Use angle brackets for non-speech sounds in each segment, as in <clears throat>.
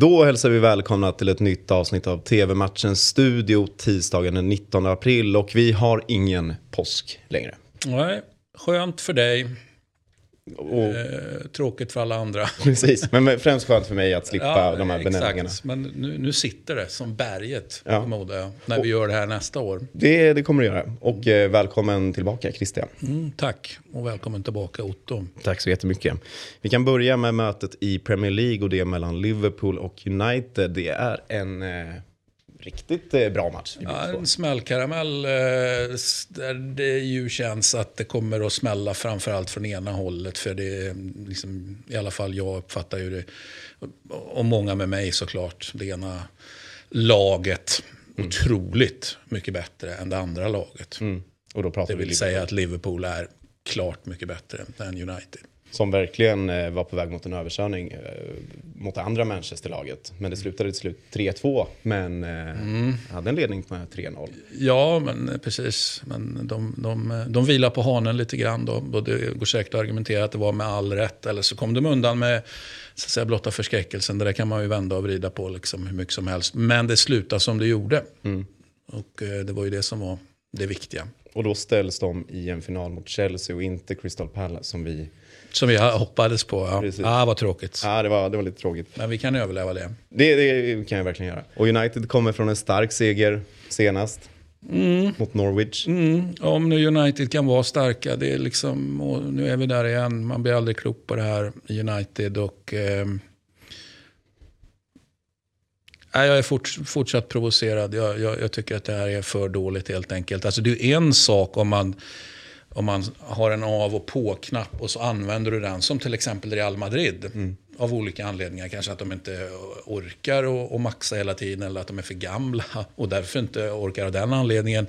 Då hälsar vi välkomna till ett nytt avsnitt av TV-matchens studio tisdagen den 19 april och vi har ingen påsk längre. Nej, skönt för dig. Och, Eh, tråkigt för alla andra. <laughs> precis, men främst skönt för mig att slippa Ja, de här benämningarna. exakt. Men nu, nu sitter det som berget, Ja. förmodar jag, när vi gör det här nästa år. Det, det kommer det göra. Och eh, välkommen tillbaka Christian. Mm, tack och välkommen tillbaka Otto. Tack så jättemycket. Vi kan börja med mötet i Premier League och det mellan Liverpool och United. Det är en eh, riktigt eh, bra match. vi Ja, en smällkaramell eh, där det ju känns att det kommer att smälla framförallt från ena hållet. För det är liksom, i alla fall jag uppfattar ju det, och många med mig såklart, det ena laget otroligt mycket bättre än det andra laget. Mm. Och då pratar Det vi vill Liverpool. säga att Liverpool är klart mycket bättre än United. Som verkligen eh, var på väg mot en överkörning eh, mot det andra Manchesterlaget. Men det slutade till slut 3-2. Men eh, hade en ledning med 3-0. Ja, men precis. Men de, de, de vilar på hanen lite grann. Då. Och det går säkert att argumentera att det var med all rätt. Eller så kom de undan med så att säga, blotta förskräckelsen. Det där kan man ju vända och vrida på liksom, hur mycket som helst. Men det slutade som det gjorde. Och eh, det var ju det som var det viktiga. Och då ställs de i en final mot Chelsea och inte Crystal Palace som vi... Som vi hoppades på. Ja, Precis. ah, vad tråkigt. Ja, det var, det var lite tråkigt. Men vi kan överleva det. Det, det kan jag verkligen göra. Och United kommer från en stark seger senast. Mot Norwich. Mm, om nu United kan vara starka, det är liksom, nu är vi där igen. Man blir aldrig klok på det här United. och... nej, jag är fort, fortsatt provocerad. Jag, jag, jag tycker att det här är för dåligt helt enkelt. Alltså, det är en sak om man, om man har en av och på-knapp och så använder du den. Som till exempel Real Madrid. Av olika anledningar. Kanske att de inte orkar och, och maxa hela tiden. Eller att de är för gamla och därför inte orkar av den anledningen.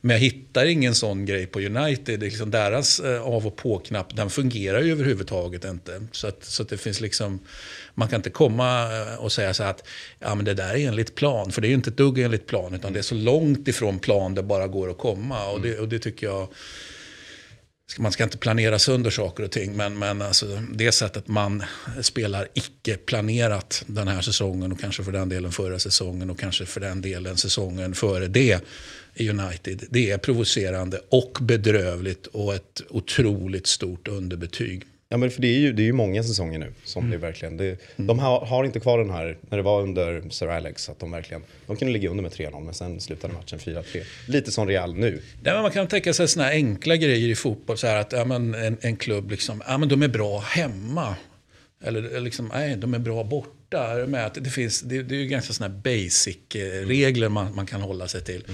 Men jag hittar ingen sån grej på United. Det är liksom deras eh, av och på-knapp, den fungerar ju överhuvudtaget inte. Så, att, så att det finns liksom, man kan inte komma eh, och säga så att ja, men det där är enligt plan. För det är ju inte ett dugg enligt plan, utan det är så långt ifrån plan det bara går att komma. Och det, och det tycker jag, man ska inte planera sönder saker och ting, men, men alltså, det sättet man spelar icke-planerat den här säsongen och kanske för den delen förra säsongen och kanske för den delen säsongen före det i United. Det är provocerande och bedrövligt och ett otroligt stort underbetyg. Ja, men för det är ju, det är ju många säsonger nu som det verkligen... Det, De har, har inte kvar den här, när det var under Sir Alex, att de verkligen... De kunde ligga under med 3-0, men sen slutade matchen 4-3. Lite som Real nu. Men man kan tänka sig såna här enkla grejer i fotboll. Så att ja, men en, en klubb, liksom, ja, men de är bra hemma. Eller eller liksom, nej, de är bra borta. Med att det, finns, det, det är ju ganska här basic-regler man, man kan hålla sig till.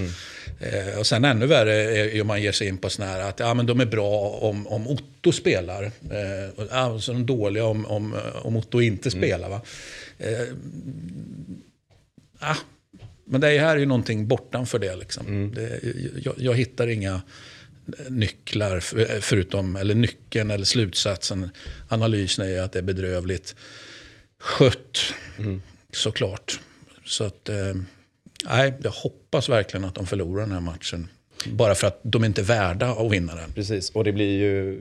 Eh, och sen ännu värre är om man ger sig in på såna här att ja, men de är bra om, om Otto spelar. Eh, och, ja, så de är dåliga om, om, om Otto inte spelar. Va? Eh, ah, men det här är ju någonting bortanför det. Liksom. det jag, jag hittar inga nycklar, för- förutom, eller nyckeln eller slutsatsen. Analysen är ju att det är bedrövligt skött, såklart. Så att, eh, nej, jag hoppas verkligen att de förlorar den här matchen. Bara för att de inte är värda att vinna den. Precis, och det blir ju...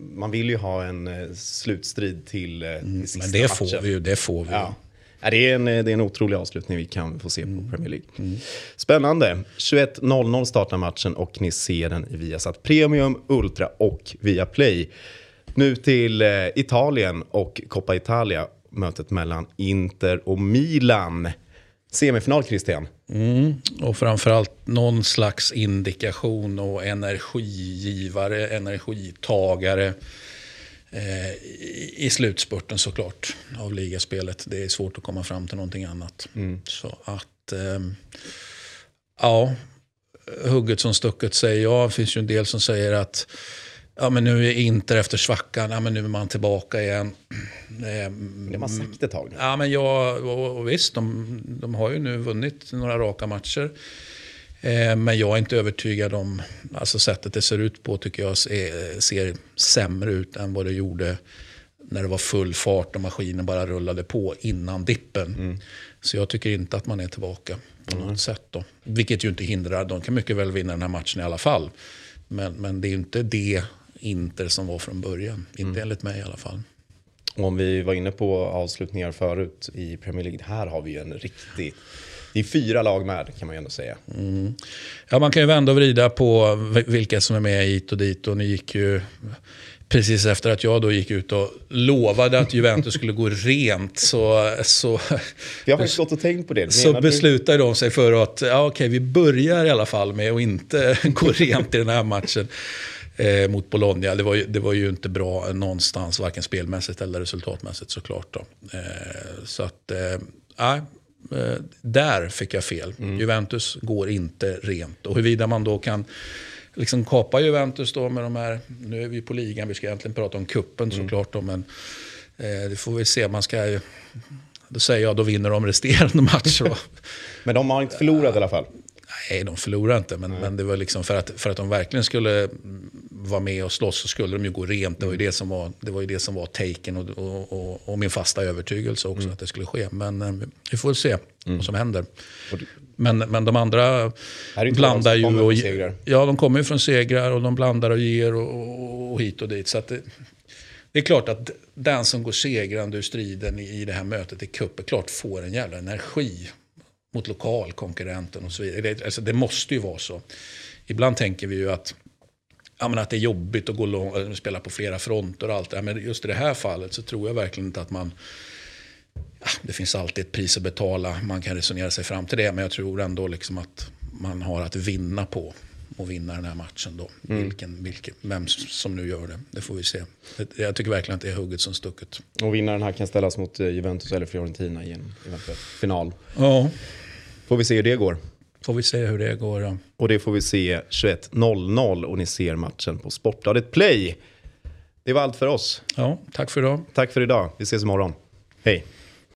Man vill ju ha en eh, slutstrid till, eh, till sista Men det får matchen. vi ju. Det får vi. Ja. Det, är en, det är en otrolig avslutning vi kan få se Mm. på Premier League. Spännande. 21.00 startar matchen och ni ser den i Viasat Premium, Ultra och Viaplay. Nu till Italien och Coppa Italia. Mötet mellan Inter och Milan. Semifinal, Christian. Mm, och framförallt någon slags indikation och energigivare, energitagare eh, i, slutspurten såklart av ligaspelet. Det är svårt att komma fram till någonting annat. Så att, eh, ja, hugget som stucket säger jag. Det finns ju en del som säger att ja, men nu är Inter efter svackan, ja, men nu är man tillbaka igen. <clears throat> Eh, Det har man sagt ett tag nu. Ja, men jag, och, och visst, de, de har ju nu vunnit några raka matcher. Eh, men jag är inte övertygad om, alltså sättet det ser ut på tycker jag ser, ser sämre ut än vad det gjorde när det var full fart och maskinen bara rullade på innan dippen. Så jag tycker inte att man är tillbaka på något sätt. Då. Vilket ju inte hindrar, de kan mycket väl vinna den här matchen i alla fall. Men, men det är ju inte det Inter som var från början. Inte enligt mig i alla fall. Om vi var inne på avslutningar förut i Premier League, här har vi ju en riktig... Det är fyra lag med kan man ju ändå säga. Mm. Ja, man kan ju vända och vrida på vilka som är med hit och dit. Och ni gick ju precis efter att jag då gick ut och lovade att Juventus skulle gå rent så... så vi har faktiskt gått och tänkt på det. Så beslutade de sig för att ja, okej, vi börjar i alla fall med att inte <laughs> gå rent i den här matchen eh, mot Bologna. Det var, ju, det var ju inte bra någonstans, varken spelmässigt eller resultatmässigt såklart. Då. Eh, så att, eh, eh, där fick jag fel. Mm. Juventus går inte rent. Och huruvida man då kan liksom kapa Juventus då med de här, nu är vi på ligan, vi ska egentligen prata om kuppen mm. såklart då, men eh, det får vi se. Man ska ju, då säger jag, då vinner de resterande matcher. <laughs> men de har inte förlorat i alla fall? Nej, de förlorade inte. Men, men det var liksom för att, för att de verkligen skulle vara med och slåss så skulle de ju gå rent. Det var ju det som var, det var, ju det som var taken och, och, och, och min fasta övertygelse också mm. att det skulle ske. Men eh, vi får väl se mm. vad som händer. Men, men de andra blandar ju. Och, ja, de kommer ju från segrar och de blandar och ger och, och hit och dit. Så det, det är klart att den som går segrande ur striden i, i det här mötet i cup klart får en jävla energi mot lokalkonkurrenten och så vidare. Det, alltså, det måste ju vara så. Ibland tänker vi ju att, ja, men att det är jobbigt att gå lång, spela på flera fronter och allt det Men just i det här fallet så tror jag verkligen inte att man... Ja, det finns alltid ett pris att betala, man kan resonera sig fram till det. Men jag tror ändå liksom att man har att vinna på att vinna den här matchen. Då. Mm. Vilken, vilken, vem som nu gör det, det får vi se. Jag tycker verkligen att det är hugget som stucket. Och vinnaren här kan ställas mot eh, Juventus eller Fiorentina i en eventuell final. Ja. Får vi se hur det går. Får vi se hur det går. Ja. Och det får vi se 21.00 och ni ser matchen på Sportbladet Play. Det var allt för oss. Ja, tack för idag. Tack för idag. Vi ses imorgon. Hej.